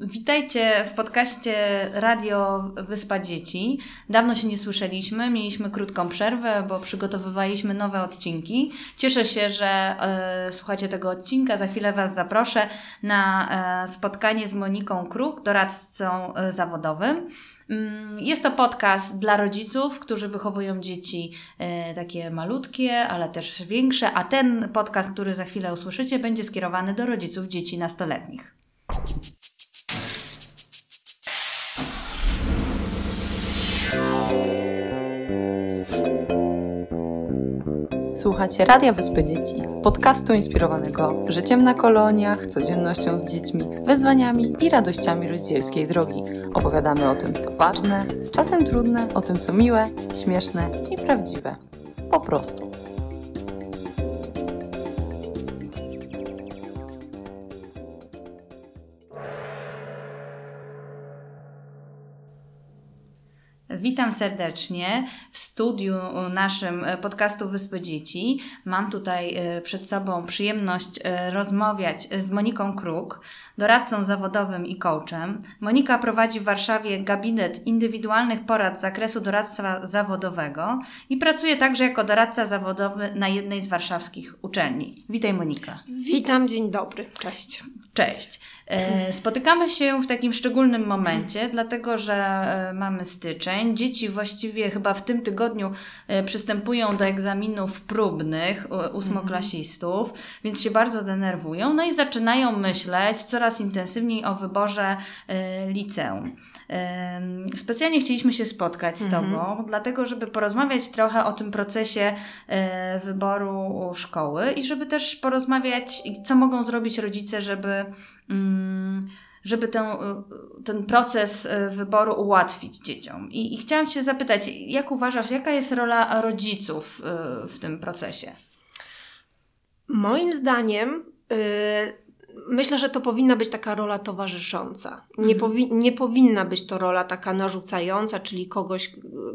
Witajcie w podcaście Radio Wyspa Dzieci. Dawno się nie słyszeliśmy, mieliśmy krótką przerwę, bo przygotowywaliśmy nowe odcinki. Cieszę się, że e, słuchacie tego odcinka. Za chwilę Was zaproszę na e, spotkanie z Moniką Kruk, doradcą e, zawodowym. Mm, Jest to podcast dla rodziców, którzy wychowują dzieci takie malutkie, ale też większe, a ten podcast, który za chwilę usłyszycie, będzie skierowany do rodziców dzieci nastoletnich. Słuchacie Radia Wyspy Dzieci, podcastu inspirowanego życiem na koloniach, codziennością z dziećmi, wyzwaniami i radościami rodzicielskiej drogi. Opowiadamy o tym, co ważne, czasem trudne, o tym, co miłe, śmieszne i prawdziwe. Po prostu. Witam serdecznie w studiu naszym podcastu Wyspy Dzieci. Mam tutaj e, przed sobą przyjemność e, rozmawiać z Moniką Kruk, doradcą zawodowym i coachem. Monika prowadzi w Warszawie gabinet indywidualnych porad z zakresu doradztwa zawodowego i pracuje także jako doradca zawodowy na jednej z warszawskich uczelni. Witaj Monika. Witam, dzień dobry. Cześć. Cześć. E, Spotykamy się w takim szczególnym momencie, dlatego że e, mamy styczeń. Dzieci właściwie chyba w tym tygodniu e, przystępują do egzaminów próbnych ósmoklasistów, więc się bardzo denerwują. No i zaczynają myśleć coraz intensywniej o wyborze liceum. Specjalnie chcieliśmy się spotkać z Tobą, dlatego żeby porozmawiać trochę o tym procesie wyboru szkoły i żeby też porozmawiać, co mogą zrobić rodzice, żeby, żeby ten, ten proces e, wyboru ułatwić dzieciom. I, I chciałam Cię zapytać, jak uważasz, jaka jest rola rodziców e, w tym procesie? Moim zdaniem y, myślę, że to powinna być taka rola towarzysząca. Nie, powi- nie powinna być to rola taka narzucająca, czyli kogoś,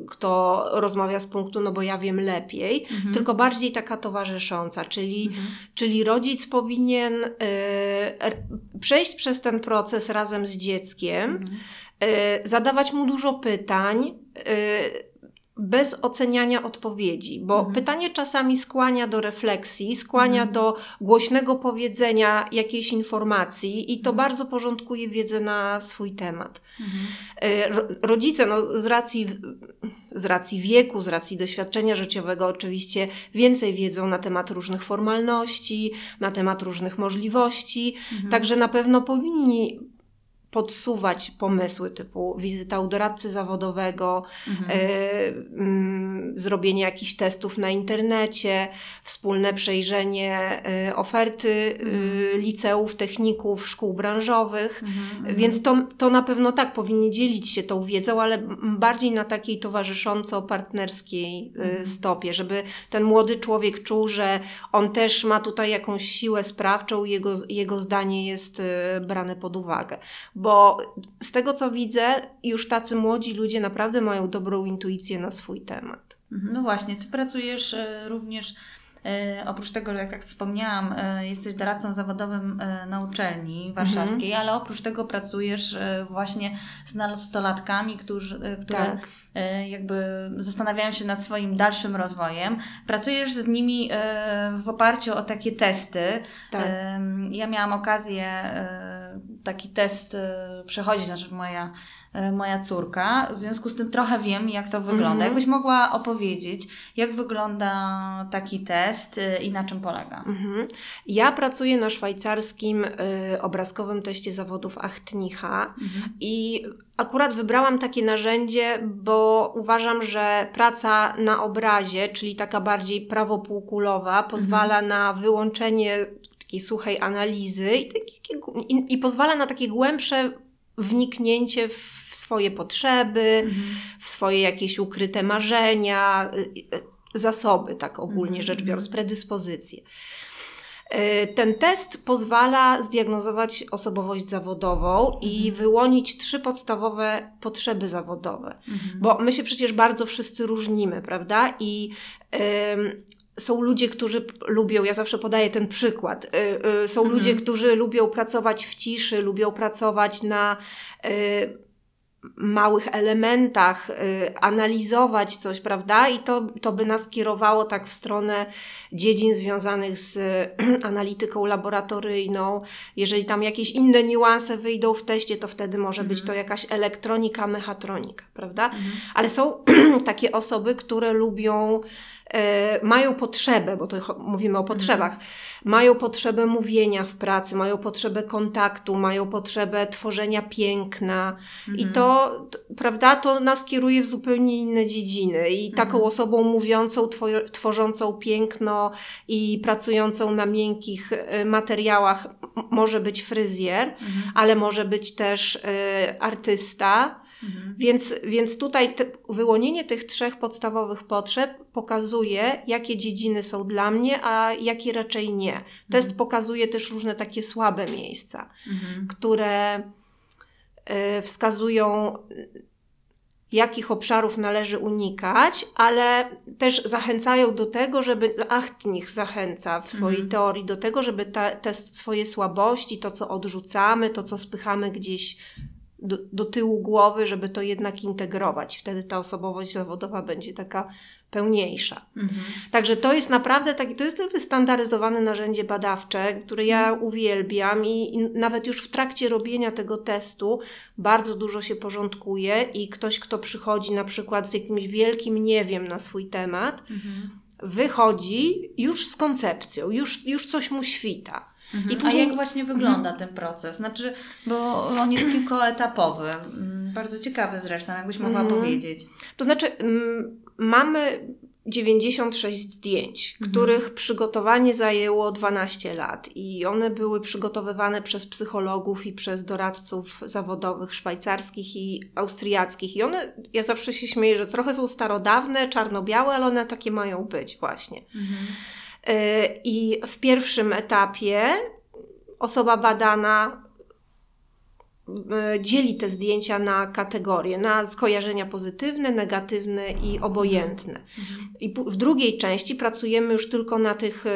kto rozmawia z punktu, no bo ja wiem lepiej, tylko bardziej taka towarzysząca, czyli, czyli rodzic powinien y, przejść przez ten proces razem z dzieckiem, y, zadawać mu dużo pytań. y, bez oceniania odpowiedzi, bo pytanie czasami skłania do refleksji, skłania do głośnego powiedzenia jakiejś informacji i to bardzo porządkuje wiedzę na swój temat. Y, ro- Rodzice, no, z racji, z racji wieku, z racji doświadczenia życiowego, oczywiście więcej wiedzą na temat różnych formalności, na temat różnych możliwości, także na pewno powinni podsuwać pomysły typu wizyta u doradcy zawodowego, e, mm, zrobienie jakichś testów na internecie, wspólne przejrzenie e, oferty e, liceów, techników, szkół branżowych. Więc to, to na pewno tak, powinni dzielić się tą wiedzą, ale bardziej na takiej towarzysząco-partnerskiej e, stopie, żeby ten młody człowiek czuł, że on też ma tutaj jakąś siłę sprawczą i jego, jego zdanie jest brane pod uwagę. Bo z tego co widzę, już tacy młodzi ludzie naprawdę mają dobrą intuicję na swój temat. Mhm, No właśnie, Ty pracujesz e, również, oprócz tego, że jak tak wspomniałam, e, jesteś doradcą zawodowym e, na uczelni warszawskiej, ale oprócz tego pracujesz e, właśnie z nastolatkami, którzy, e, które Tak. e, jakby zastanawiają się nad swoim dalszym rozwojem. Pracujesz z nimi e, w oparciu o takie testy. Tak. Ja miałam okazję e, taki test e, przechodzić, znaczy moja, e, moja córka. W związku z tym trochę wiem, jak to wygląda. Mhm. Jakbyś mogła opowiedzieć, jak wygląda taki test e, i na czym polega? Mhm. Ja pracuję na szwajcarskim y, obrazkowym teście zawodów Achtnicha i akurat wybrałam takie narzędzie, bo uważam, że praca na obrazie, czyli taka bardziej prawopółkulowa, pozwala na wyłączenie takiej suchej analizy i, i, i pozwala na takie głębsze wniknięcie w swoje potrzeby, w swoje jakieś ukryte marzenia, y, y, zasoby, tak ogólnie rzecz biorąc, predyspozycje. Y, Ten test pozwala zdiagnozować osobowość zawodową i wyłonić trzy podstawowe potrzeby zawodowe. Bo my się przecież bardzo wszyscy różnimy, prawda? I są ludzie, którzy lubią, ja zawsze podaję ten przykład, y, y, są Mhm. ludzie, którzy lubią pracować w ciszy, lubią pracować na y, małych elementach, y, analizować coś, prawda? I to, to by nas kierowało tak w stronę dziedzin związanych z analityką laboratoryjną. Jeżeli tam jakieś inne niuanse wyjdą w teście, to wtedy może być to jakaś elektronika, mechatronika, prawda? Ale są takie osoby, które lubią, e, mają potrzebę, bo to mówimy o potrzebach, mają potrzebę mówienia w pracy, mają potrzebę kontaktu, mają potrzebę tworzenia piękna i to, t- prawda, to nas kieruje w zupełnie inne dziedziny i taką osobą mówiącą, two- tworzącą piękno i pracującą na miękkich e, materiałach może być fryzjer, ale może być też e, artysta, więc, więc tutaj te, wyłonienie tych trzech podstawowych potrzeb pokazuje, jakie dziedziny są dla mnie, a jakie raczej nie. Test pokazuje też różne takie słabe miejsca, które y, wskazują, jakich obszarów należy unikać, ale też zachęcają do tego, żeby Achtnich zachęca w swojej teorii do tego, żeby ta, te swoje słabości, to co odrzucamy, to co spychamy gdzieś do, do tyłu głowy, żeby to jednak integrować. Wtedy ta osobowość zawodowa będzie taka pełniejsza. Także to jest naprawdę taki, to jest wystandaryzowane narzędzie badawcze, które ja uwielbiam i, i nawet już w trakcie robienia tego testu bardzo dużo się porządkuje i ktoś, kto przychodzi na przykład z jakimś wielkim nie wiem na swój temat, wychodzi już z koncepcją, już, już coś mu świta. I A później- jak właśnie wygląda ten proces? Znaczy, bo on jest kilkuetapowy. Mm, Bardzo ciekawy zresztą, jakbyś mogła Mhm. powiedzieć. To znaczy, mm, mamy 96 zdjęć, których przygotowanie zajęło 12 lat i one były przygotowywane przez psychologów i przez doradców zawodowych szwajcarskich i austriackich. I one, ja zawsze się śmieję, że trochę są starodawne, czarno-białe, ale one takie mają być właśnie. Y, I w pierwszym etapie osoba badana y, dzieli te zdjęcia na kategorie, na skojarzenia pozytywne, negatywne i obojętne. I pu- w drugiej części pracujemy już tylko na tych y,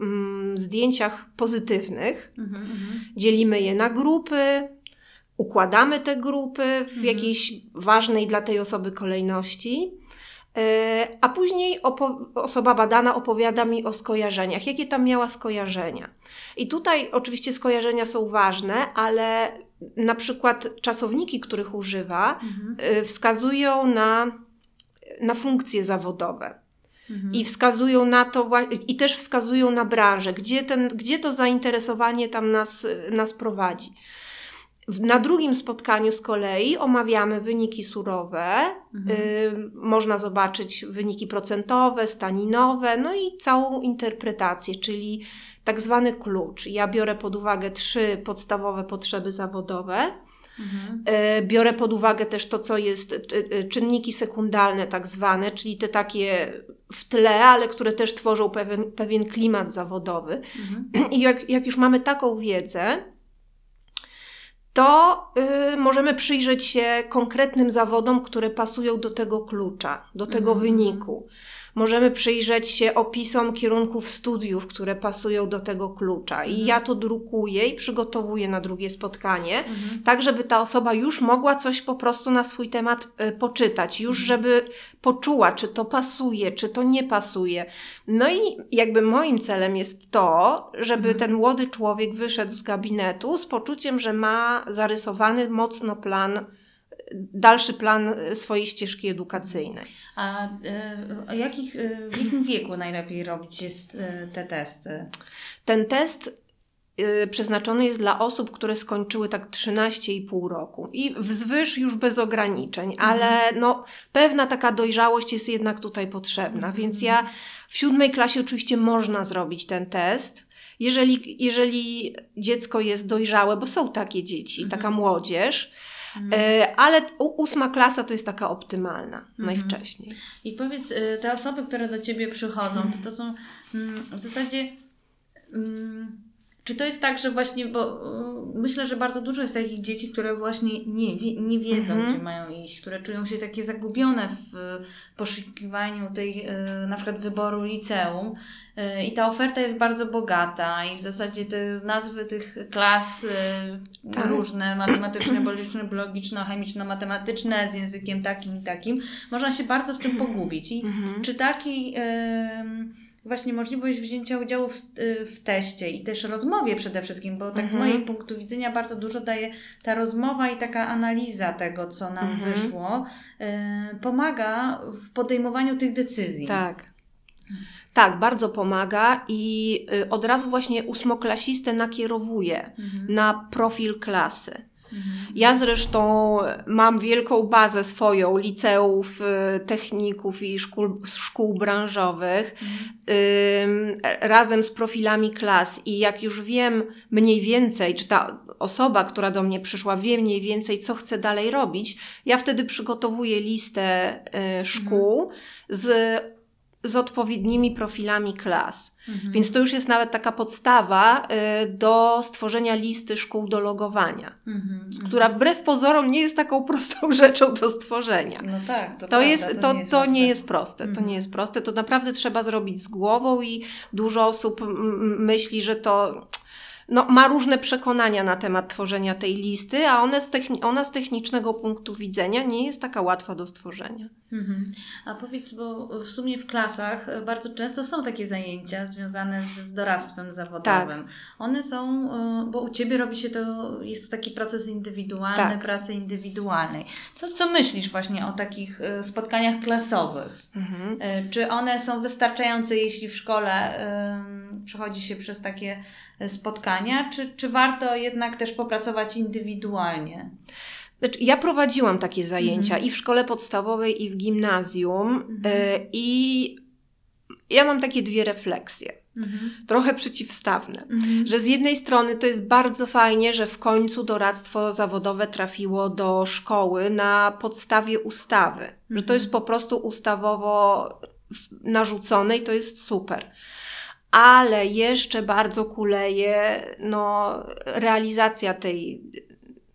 mm, zdjęciach pozytywnych. Dzielimy je na grupy, układamy te grupy w jakiejś ważnej dla tej osoby kolejności. E, A później osoba badana opowiada mi o skojarzeniach, jakie tam miała skojarzenia. I tutaj oczywiście skojarzenia są ważne, ale na przykład czasowniki, których używa, e, wskazują na, na funkcje zawodowe. I wskazują na to, i też wskazują na branżę, gdzie, ten, gdzie to zainteresowanie tam nas, nas prowadzi. Na drugim spotkaniu z kolei omawiamy wyniki surowe. Y, można zobaczyć wyniki procentowe, staninowe, no i całą interpretację, czyli tak zwany klucz. Ja biorę pod uwagę trzy podstawowe potrzeby zawodowe. Y, Biorę pod uwagę też to, co jest y, y, czynniki sekundalne, tak zwane, czyli te takie w tle, ale które też tworzą pewien, pewien klimat zawodowy. I jak, jak już mamy taką wiedzę, to y, możemy przyjrzeć się konkretnym zawodom, które pasują do tego klucza, do tego wyniku. Możemy przyjrzeć się opisom kierunków studiów, które pasują do tego klucza. I ja to drukuję i przygotowuję na drugie spotkanie, tak żeby ta osoba już mogła coś po prostu na swój temat y, poczytać, już żeby poczuła, czy to pasuje, czy to nie pasuje. No i jakby moim celem jest to, żeby ten młody człowiek wyszedł z gabinetu z poczuciem, że ma zarysowany mocno plan, dalszy plan swojej ścieżki edukacyjnej. A y, o jakich, y, w jakim wieku najlepiej robić jest y, te testy? Ten test przeznaczony jest dla osób, które skończyły tak 13,5 roku i wzwyż już bez ograniczeń, ale no, pewna taka dojrzałość jest jednak tutaj potrzebna, więc ja w siódmej klasie oczywiście można zrobić ten test. Jeżeli, jeżeli dziecko jest dojrzałe, bo są takie dzieci, taka młodzież, y, ale u- ósma klasa to jest taka optymalna najwcześniej. I powiedz, y, te osoby, które do Ciebie przychodzą, to to są mm, w zasadzie mm, Czy to jest tak, że właśnie, bo y, myślę, że bardzo dużo jest takich dzieci, które właśnie nie, wie, nie wiedzą, Mhm. gdzie mają iść, które czują się takie zagubione w poszukiwaniu tej, y, na przykład wyboru liceum. Y, I ta oferta jest bardzo bogata i w zasadzie te nazwy tych klas Tak. różne, matematyczne, biologiczne, biologiczno-chemiczno-matematyczne z językiem takim i takim, można się bardzo w tym pogubić. I Mhm. czy taki em, właśnie możliwość wzięcia udziału w, y, w teście i też rozmowie przede wszystkim, bo tak z Mhm. mojego punktu widzenia bardzo dużo daje ta rozmowa i taka analiza tego, co nam Mhm. wyszło, y, pomaga w podejmowaniu tych decyzji. Tak. Tak, bardzo pomaga i y, od razu właśnie ósmoklasistę nakierowuje Mhm. na profil klasy. Mhm. Ja zresztą mam wielką bazę swoją liceów, y, techników i szkół, szkół branżowych ym, razem z profilami klas. I jak już wiem mniej więcej, czy ta osoba, która do mnie przyszła, wie mniej więcej, co chce dalej robić, ja wtedy przygotowuję listę y, szkół z, z odpowiednimi profilami klas. Mhm. Więc to już jest nawet taka podstawa y, do stworzenia listy szkół do logowania Mhm. która wbrew pozorom nie jest taką prostą rzeczą do stworzenia. No tak, to, To, prawda, jest, to, to, nie, jest łatwe. proste. To Mhm. nie jest proste. To naprawdę trzeba zrobić z głową i dużo osób myśli, że to no, ma różne przekonania na temat tworzenia tej listy, a one z ona z technicznego punktu widzenia nie jest taka łatwa do stworzenia. Mhm. A powiedz, bo w sumie w klasach bardzo często są takie zajęcia związane z, z doradztwem zawodowym. One są, e, bo u Ciebie robi się to, jest to taki proces indywidualny, Tak. pracy indywidualnej. Co, co myślisz właśnie o takich e, spotkaniach klasowych? Mhm. E, Czy one są wystarczające, jeśli w szkole przechodzi się przez takie e, spotkania, czy, czy warto jednak też popracować indywidualnie? Znaczy, ja prowadziłam takie zajęcia Mhm. i w szkole podstawowej, i w gimnazjum, y, i ja mam takie dwie refleksje, Mhm. trochę przeciwstawne. Mhm. Że z jednej strony to jest bardzo fajnie, że w końcu doradztwo zawodowe trafiło do szkoły na podstawie ustawy. Że to jest po prostu ustawowo narzucone i to jest super. Ale jeszcze bardzo kuleje no, realizacja tej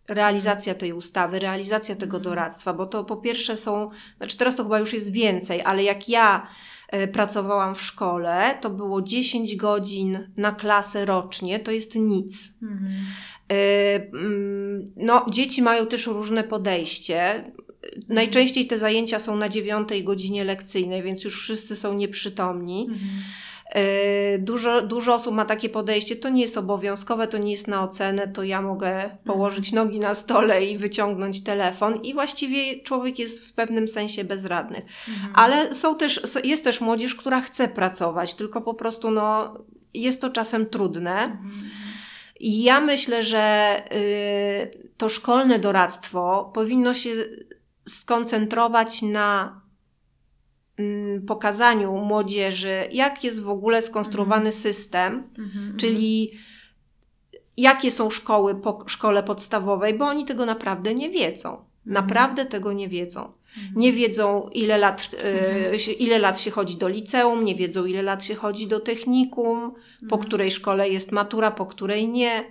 realizacja tej ustawy, realizacja tego Mhm. doradztwa, bo to po pierwsze są, znaczy teraz to chyba już jest więcej, ale jak ja e, pracowałam w szkole, to było 10 godzin na klasę rocznie, to jest nic. Mhm. E, mm, No, dzieci mają też różne podejście. Najczęściej te zajęcia są na dziewiątej godzinie lekcyjnej, więc już wszyscy są nieprzytomni. Mhm. E, Dużo, dużo osób ma takie podejście, to nie jest obowiązkowe, to nie jest na ocenę, to ja mogę położyć nogi na stole i wyciągnąć telefon i właściwie człowiek jest w pewnym sensie bezradny. Mhm. Ale są też, jest też młodzież, która chce pracować, tylko po prostu no, jest to czasem trudne. Mhm. I ja myślę, że y, to szkolne doradztwo powinno się skoncentrować na pokazaniu młodzieży, jak jest w ogóle skonstruowany system, Mhm. czyli jakie są szkoły po szkole podstawowej, bo oni tego naprawdę nie wiedzą. Naprawdę tego nie wiedzą. Nie wiedzą, ile lat, się- ile lat się chodzi do liceum, nie wiedzą, ile lat się chodzi do technikum, po której szkole jest matura, po której nie.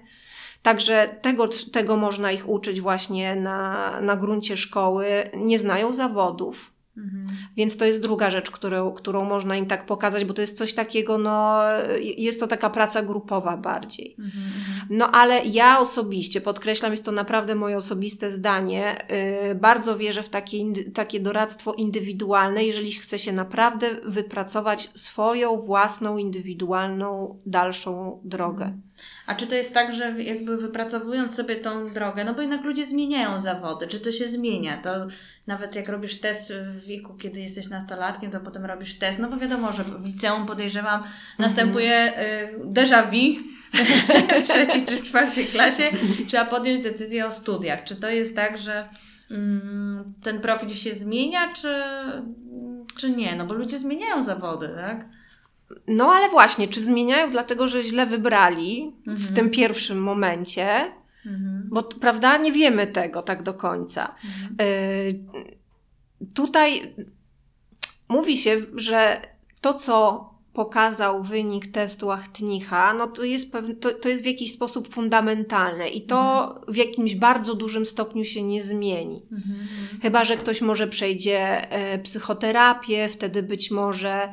Także tego, tego można ich uczyć właśnie na, na gruncie szkoły. Nie znają zawodów. Mhm. Więc to jest druga rzecz, którą, którą można im tak pokazać, bo to jest coś takiego, no, jest to taka praca grupowa bardziej. Mhm. Mhm. No ale ja osobiście, podkreślam, jest to naprawdę moje osobiste zdanie, yy, bardzo wierzę w takie, takie doradztwo indywidualne, jeżeli chce się naprawdę wypracować swoją własną, indywidualną, dalszą drogę. A czy to jest tak, że jakby wypracowując sobie tą drogę, no bo jednak ludzie zmieniają zawody, czy to się zmienia? To nawet jak robisz test w wieku, kiedy jesteś nastolatkiem, to potem robisz test, no bo wiadomo, że w liceum podejrzewam, następuje y, déjà vu w trzeciej czy w czwartej klasie, trzeba podjąć decyzję o studiach. Czy to jest tak, że mm, ten profil się zmienia, czy, czy nie? No bo ludzie zmieniają zawody, tak? No ale właśnie, czy zmieniają dlatego, że źle wybrali w Mhm. tym pierwszym momencie, Mhm. bo prawda, nie wiemy tego tak do końca. Y, tutaj mówi się, że to, co pokazał wynik testu Achtnicha, no to jest, pewne, to, to jest w jakiś sposób fundamentalne i to w jakimś bardzo dużym stopniu się nie zmieni. Mhm. Chyba, że ktoś może przejdzie e, psychoterapię, wtedy być może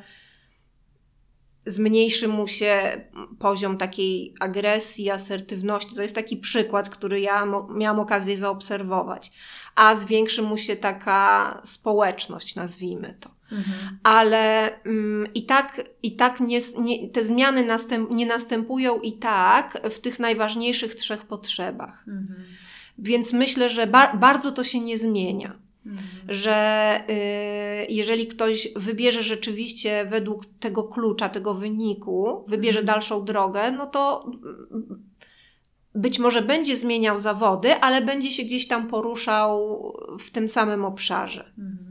zmniejszy mu się poziom takiej agresji, asertywności. To jest taki przykład, który ja miałam okazję zaobserwować. A zwiększy mu się taka społeczność, nazwijmy to. Mhm. Ale mm, i tak, i tak nie, nie, te zmiany następ, nie następują i tak w tych najważniejszych trzech potrzebach. Mhm. Więc myślę, że ba- bardzo to się nie zmienia Mhm. że y, jeżeli ktoś wybierze rzeczywiście według tego klucza, tego wyniku, wybierze Mhm. dalszą drogę, no to mm, być może będzie zmieniał zawody, ale będzie się gdzieś tam poruszał w tym samym obszarze. Mhm.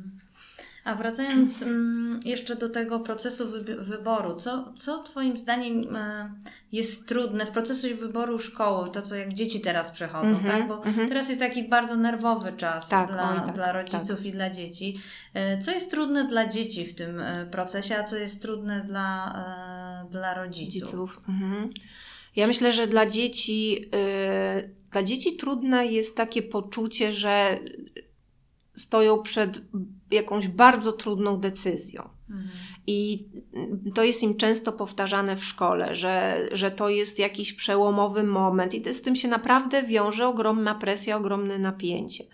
A wracając mm, jeszcze do tego procesu wyboru, co, co Twoim zdaniem e, jest trudne w procesie wyboru szkoły, to co jak dzieci teraz przechodzą, Mhm, tak? Bo mhm. teraz jest taki bardzo nerwowy czas Tak, dla, tak, dla rodziców i dla dzieci. E, Co jest trudne dla dzieci w tym e, procesie, a co jest trudne dla, dla rodziców? rodziców. Mhm. Ja myślę, że dla dzieci, dla dzieci trudne jest takie poczucie, że stoją przed jakąś bardzo trudną decyzją. Mhm. I to jest im często powtarzane w szkole, że, że to jest jakiś przełomowy moment, i to, z tym się naprawdę wiąże ogromna presja, ogromne napięcie.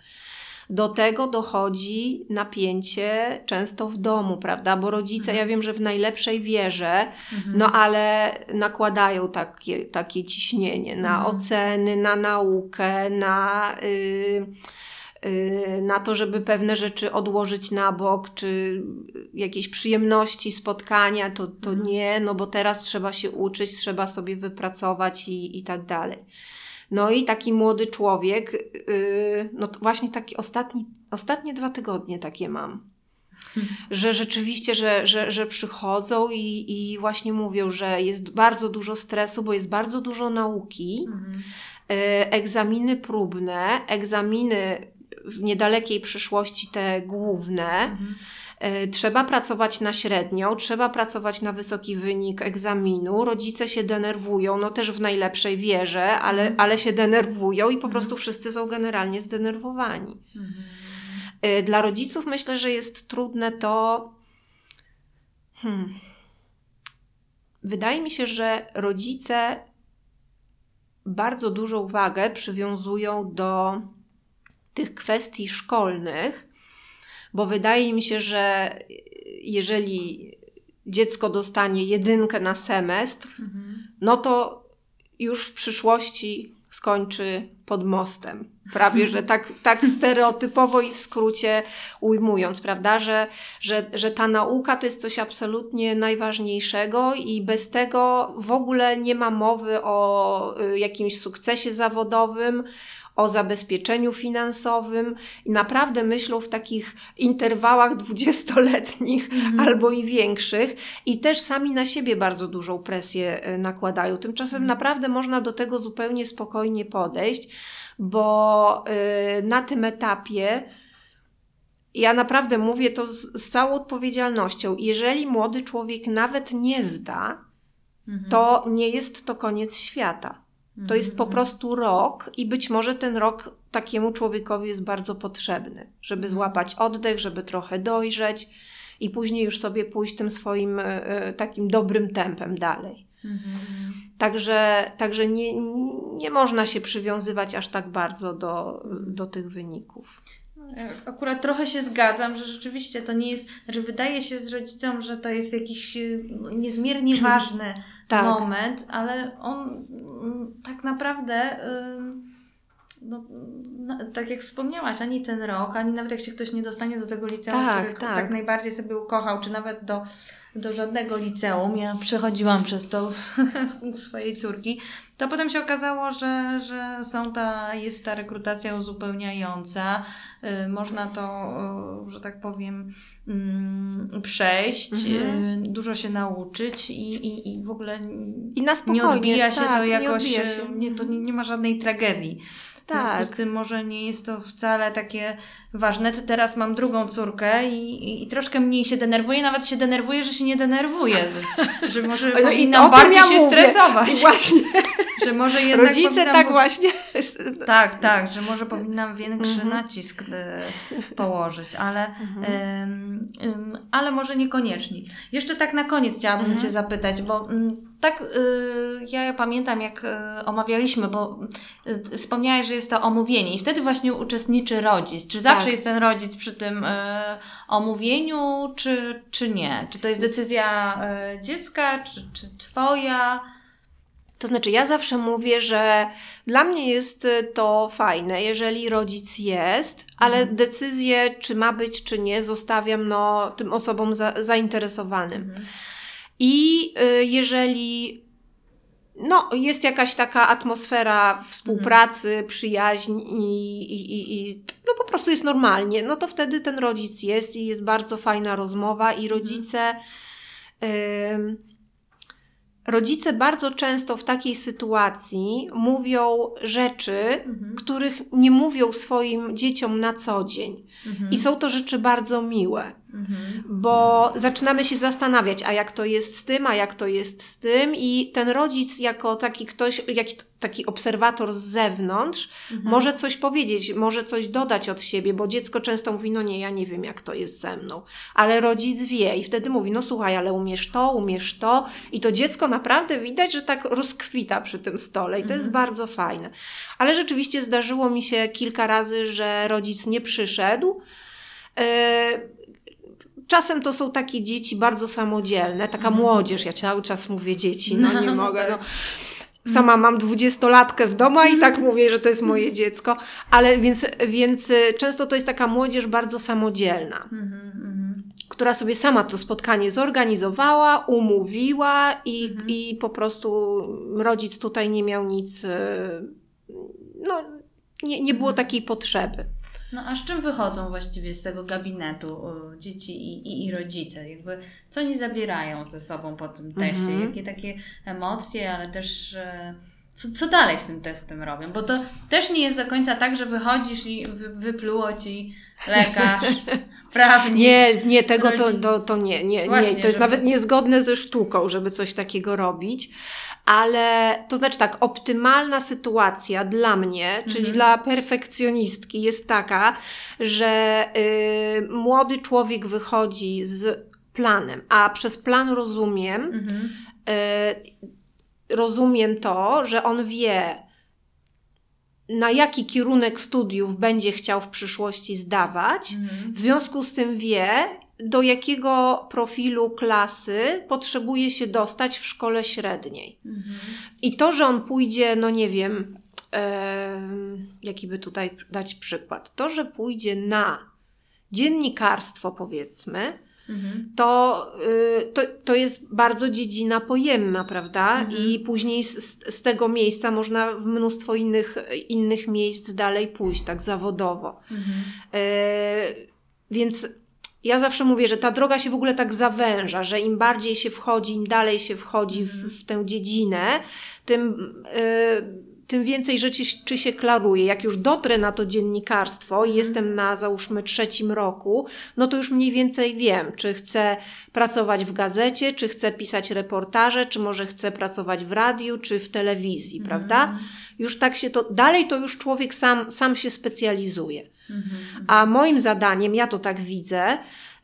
Do tego dochodzi napięcie często w domu, prawda? Bo rodzice, ja wiem, że w najlepszej wierze, Mhm. no ale nakładają takie, takie ciśnienie na Mhm. oceny, na naukę, na, y, y, na to, żeby pewne rzeczy odłożyć na bok, czy jakieś przyjemności, spotkania, to, to Mhm. nie, no bo teraz trzeba się uczyć, trzeba sobie wypracować i, i tak dalej. No i taki młody człowiek, y, no właśnie taki ostatni, ostatnie dwa tygodnie takie mam że rzeczywiście, że, że, że przychodzą i, i właśnie mówią, że jest bardzo dużo stresu, bo jest bardzo dużo nauki, Mhm. e, egzaminy próbne, egzaminy w niedalekiej przyszłości te główne. Mhm. E, Trzeba pracować na średnią, trzeba pracować na wysoki wynik egzaminu. Rodzice się denerwują, no też w najlepszej wierze, ale, Mhm. ale się denerwują i po Mhm. prostu wszyscy są generalnie zdenerwowani. Mhm. Y, Dla rodziców myślę, że jest trudne to. Hmm. Wydaje mi się, że rodzice bardzo dużą uwagę przywiązują do tych kwestii szkolnych, bo wydaje mi się, że jeżeli dziecko dostanie jedynkę na semestr, Mhm. no to już w przyszłości skończy pod mostem. Prawie, że tak, tak stereotypowo i w skrócie ujmując, prawda, że, że, że ta nauka to jest coś absolutnie najważniejszego i bez tego w ogóle nie ma mowy o y, jakimś sukcesie zawodowym, o zabezpieczeniu finansowym i naprawdę myślą w takich interwałach dwudziestoletnich albo i większych i też sami na siebie bardzo dużą presję e, nakładają. Tymczasem naprawdę można do tego zupełnie spokojnie podejść, bo y, na tym etapie ja naprawdę mówię to z, z całą odpowiedzialnością. Jeżeli młody człowiek nawet nie zda, Mhm. to nie jest to koniec świata. To jest po Mhm. prostu rok i być może ten rok takiemu człowiekowi jest bardzo potrzebny, żeby złapać oddech, żeby trochę dojrzeć i później już sobie pójść tym swoim e, e, takim dobrym tempem dalej. Mhm. Także, także nie, nie można się przywiązywać aż tak bardzo do, do tych wyników. Ja Akurat trochę się zgadzam, że rzeczywiście to nie jest, znaczy wydaje się z rodzicom, że to jest jakiś y, no, niezmiernie ważny Tak. moment, ale on mm, tak naprawdę, no, no, tak jak wspomniałaś, ani ten rok, ani nawet jak się ktoś nie dostanie do tego liceum, Tak, które tak. tak najbardziej sobie ukochał, czy nawet do, do żadnego liceum, ja przechodziłam przez to u swojej córki, to potem się okazało, że, że są ta, jest ta rekrutacja uzupełniająca, y, można to, y, że tak powiem, mm, przejść, Mhm. y, dużo się nauczyć i, i, i w ogóle I na nie odbija się tak, to nie jakoś, y, się. Nie, to nie, nie ma żadnej tragedii. Związku Tak. z tym może nie jest to wcale takie ważne. Teraz mam drugą córkę i, i, i troszkę mniej się denerwuję, nawet się denerwuję, że się nie denerwuję, że, że może No i powinnam bardziej ja się mówię. stresować, I właśnie że może jednak rodzice tak w- właśnie. Tak, tak, że może powinnam większy Mhm. nacisk e, położyć, ale, em, ale może niekoniecznie. Jeszcze tak na koniec chciałabym Mhm. Cię zapytać, bo mm, tak y, ja pamiętam jak y, omawialiśmy, bo y, wspomniałeś, że jest to omówienie i wtedy właśnie uczestniczy rodzic. Czy zawsze Tak. jest ten rodzic przy tym y, omówieniu, czy, czy nie? Czy to jest decyzja y, dziecka, czy, czy Twoja? To znaczy, ja zawsze mówię, że dla mnie jest y, to fajne, jeżeli rodzic jest, ale Mhm. decyzję, czy ma być, czy nie, zostawiam no, tym osobom za, zainteresowanym. Mhm. I y, jeżeli no, jest jakaś taka atmosfera współpracy, przyjaźń i, i, i, i no po prostu jest normalnie, no to wtedy ten rodzic jest i jest bardzo fajna rozmowa i rodzice. ym, Rodzice bardzo często w takiej sytuacji mówią rzeczy, Mhm. których nie mówią swoim dzieciom na co dzień. Mhm. I są to rzeczy bardzo miłe Mhm. bo zaczynamy się zastanawiać, a jak to jest z tym, a jak to jest z tym, i ten rodzic, jako taki ktoś, jaki taki obserwator z zewnątrz, Mhm. może coś powiedzieć, może coś dodać od siebie, bo dziecko często mówi: No nie, ja nie wiem, jak to jest ze mną, ale rodzic wie, i wtedy mówi: No słuchaj, ale umiesz to, umiesz to, i to dziecko naprawdę widać, że tak rozkwita przy tym stole, i to jest bardzo fajne. Ale rzeczywiście zdarzyło mi się kilka razy, że rodzic nie przyszedł. Yy, Czasem to są takie dzieci bardzo samodzielne, taka Mhm. młodzież, ja cały czas mówię dzieci, no nie No, mogę. tak. No. Sama mam dwudziestolatkę w domu i tak mówię, że to jest moje dziecko, ale więc, więc y, często to jest taka młodzież bardzo samodzielna, Mhm, mhm. która sobie sama to spotkanie zorganizowała, umówiła i, Mhm. i po prostu rodzic tutaj nie miał nic, y, no nie, nie było Mhm. takiej potrzeby. No a z czym wychodzą właściwie z tego gabinetu dzieci i, i, i rodzice? Jakby, co oni zabierają ze sobą po tym teście? Mhm. Jakie takie emocje, ale też e, co, co dalej z tym testem robią? Bo to też nie jest do końca tak, że wychodzisz i wy, wypluło ci lekarz, prawnik. Nie, nie, tego to, to, to nie, nie, Właśnie, nie. To jest żeby- nawet niezgodne ze sztuką, żeby coś takiego robić. Ale to znaczy tak, optymalna sytuacja dla mnie, czyli Mhm. dla perfekcjonistki, jest taka, że y, młody człowiek wychodzi z planem, a przez plan rozumiem, Mhm. y, rozumiem to, że on wie, na jaki kierunek studiów będzie chciał w przyszłości zdawać. Mhm. W związku z tym wie, do jakiego profilu klasy potrzebuje się dostać w szkole średniej. Mhm. I to, że on pójdzie, no nie wiem, em, jaki by tutaj dać przykład, to, że pójdzie na dziennikarstwo, powiedzmy, Mhm. to, y, to, to jest bardzo dziedzina pojemna, prawda? Mhm. I później z, z tego miejsca można w mnóstwo innych, innych miejsc dalej pójść, tak zawodowo. Mhm. E, więc ja zawsze mówię, że ta droga się w ogóle tak zawęża, że im bardziej się wchodzi, im dalej się wchodzi w, w tę dziedzinę, tym, e, tym więcej rzeczy czy się klaruje. Jak już dotrę na to dziennikarstwo i jestem na załóżmy trzecim roku, no to już mniej więcej wiem, czy chcę pracować w gazecie, czy chcę pisać reportaże, czy może chcę pracować w radiu, czy w telewizji, prawda? Już tak się to, dalej to już człowiek sam, sam się specjalizuje. Mhm. A moim zadaniem, ja to tak widzę,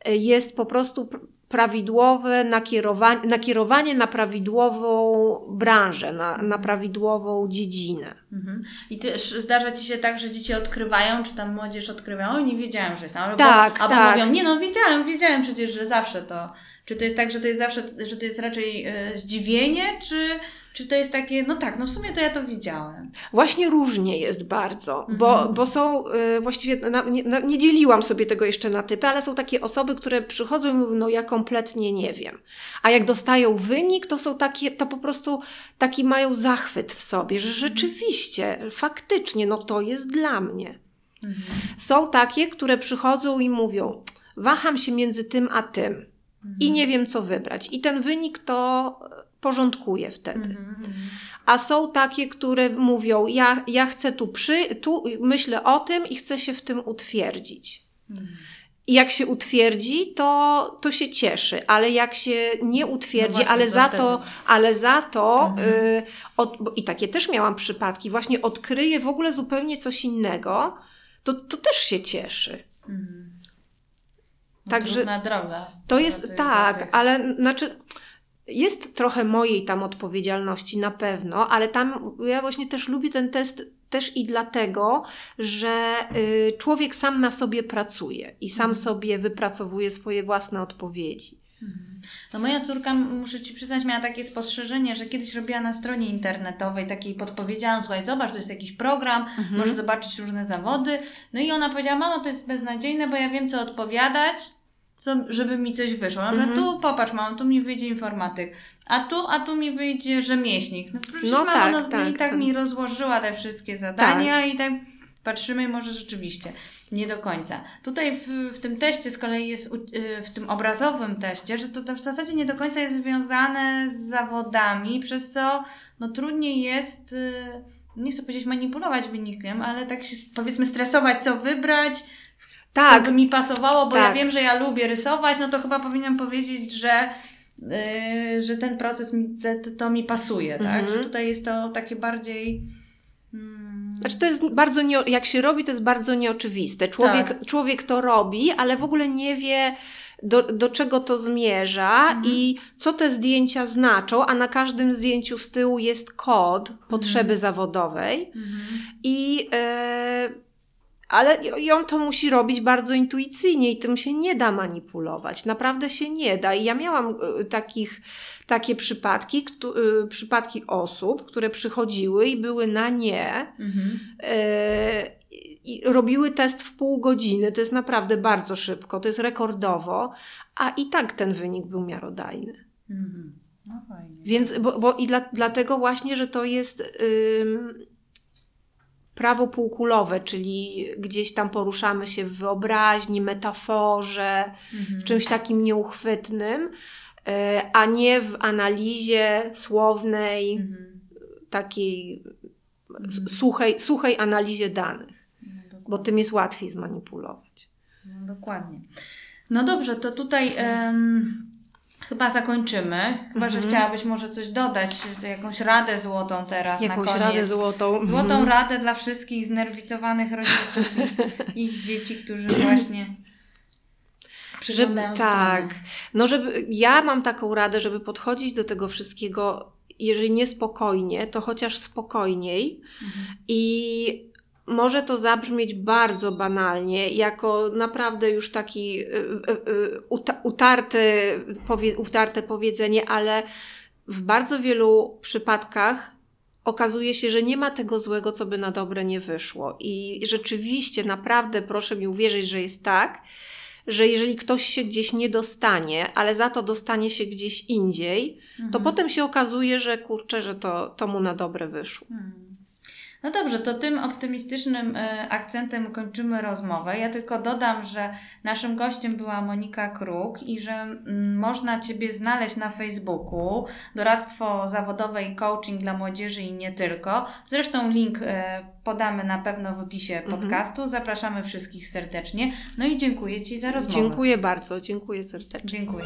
y, jest po prostu pr- prawidłowe nakierowanie, nakierowanie na prawidłową branżę, na, na prawidłową dziedzinę. Mhm. I też zdarza Ci się tak, że dzieci odkrywają, czy tam młodzież odkrywają, o nie wiedziałem, że jest. Albo, Tak, albo tak. mówią, nie no wiedziałem, wiedziałem przecież, że zawsze to. Czy to jest tak, że to jest zawsze, że to jest raczej e, zdziwienie, czy, czy to jest takie, no tak, no w sumie to ja to widziałem. Właśnie różnie jest bardzo, Mhm. bo, bo są y, właściwie, na, nie, na, nie dzieliłam sobie tego jeszcze na typy, ale są takie osoby, które przychodzą i mówią, no ja kompletnie nie wiem. A jak dostają wynik, to są takie, to po prostu taki mają zachwyt w sobie, że rzeczywiście, faktycznie, no to jest dla mnie. Mhm. Są takie, które przychodzą i mówią, waham się między tym a tym i nie wiem, co wybrać. I ten wynik to porządkuje wtedy. Mhm. A są takie, które mówią: Ja, ja chcę tu przy, tu myślę o tym i chcę się w tym utwierdzić. Mhm. I jak się utwierdzi, to, to się cieszy, ale jak się nie utwierdzi, No właśnie, ale, to za wtedy- to, ale za to, Mhm. y, od, i takie też miałam przypadki, właśnie odkryje w ogóle zupełnie coś innego, to, to też się cieszy. Mhm. Także- trudna droga. To jest tak, tych- ale znaczy jest trochę mojej tam odpowiedzialności na pewno, ale tam ja właśnie też lubię ten test też i dlatego, że y, człowiek sam na sobie pracuje i sam Mhm. sobie wypracowuje swoje własne odpowiedzi. No moja córka, muszę Ci przyznać, miała takie spostrzeżenie, że kiedyś robiła na stronie internetowej takiej podpowiedziałam, słuchaj, zobacz, to jest jakiś program, Mhm. możesz zobaczyć różne zawody. No i ona powiedziała, mamo, to jest beznadziejne, bo ja wiem, co odpowiadać, co, żeby mi coś wyszło. Na przykład Mhm. tu, popatrz, mamo, tu mi wyjdzie informatyk, a tu, a tu mi wyjdzie rzemieślnik. No przecież No mama tak, no, tak, i tak, tak. mi rozłożyła te wszystkie zadania i tak patrzymy i może rzeczywiście nie do końca. Tutaj w, w tym teście z kolei jest, y, w tym obrazowym teście, że to, to w zasadzie nie do końca jest związane z zawodami, przez co no, trudniej jest, y, nie chcę powiedzieć manipulować wynikiem, ale tak się powiedzmy stresować, co wybrać, Tak, co by mi pasowało, bo ja Tak. wiem, że ja lubię rysować, no to chyba powinnam powiedzieć, że, y, że ten proces mi, te, to mi pasuje, tak? Mhm. Że tutaj jest to takie bardziej... Mm, Znaczy to jest bardzo, nie, jak się robi, to jest bardzo nieoczywiste. Człowiek, Tak. człowiek to robi, ale w ogóle nie wie, do, do czego to zmierza Mhm. i co te zdjęcia znaczą, a na każdym zdjęciu z tyłu jest kod potrzeby zawodowej. mhm. I, e, ale on to musi robić bardzo intuicyjnie i tym się nie da manipulować. Naprawdę się nie da. I ja miałam e, takich, takie przypadki, któ- e, przypadki osób, które przychodziły i były na nie. Mhm. i robiły test w pół godziny, to jest naprawdę bardzo szybko, to jest rekordowo, a i tak ten wynik był miarodajny. Mhm. No. Więc, bo, bo i dla, dlatego właśnie, że to jest ym, prawo półkulowe, czyli gdzieś tam poruszamy się w wyobraźni, metaforze, Mhm. w czymś takim nieuchwytnym, y, a nie w analizie słownej, Mhm. takiej Mhm. suchej, suchej analizie danych, No, bo tym jest łatwiej zmanipulować. No, dokładnie. No dobrze, to tutaj em, chyba zakończymy. Chyba, że Mhm. chciałabyś może coś dodać, jakąś radę złotą teraz na Jakąś koniec. radę złotą. Złotą Mhm. radę dla wszystkich znerwicowanych rodziców i ich dzieci, którzy właśnie przyglądają Żeby, tak. No, żeby ja mam taką radę, żeby podchodzić do tego wszystkiego, jeżeli nie spokojnie, to chociaż spokojniej. Mhm. I może to zabrzmieć bardzo banalnie, jako naprawdę już taki y, y, y, uta- utarty, utarte powiedzenie, ale w bardzo wielu przypadkach okazuje się, że nie ma tego złego, co by na dobre nie wyszło. I rzeczywiście, naprawdę proszę mi uwierzyć, że jest tak, że jeżeli ktoś się gdzieś nie dostanie, ale za to dostanie się gdzieś indziej, to Mhm. potem się okazuje, że kurczę, że to, to mu na dobre wyszło. Hmm. No dobrze, to tym optymistycznym e, akcentem kończymy rozmowę. Ja tylko dodam, że naszym gościem była Monika Kruk i że mm, można Ciebie znaleźć na Facebooku. Doradztwo zawodowe i coaching dla młodzieży i nie tylko. Zresztą link e, podamy na pewno w opisie Mhm. podcastu. Zapraszamy wszystkich serdecznie. No i dziękuję Ci za rozmowę. Dziękuję bardzo, dziękuję serdecznie. Dziękuję.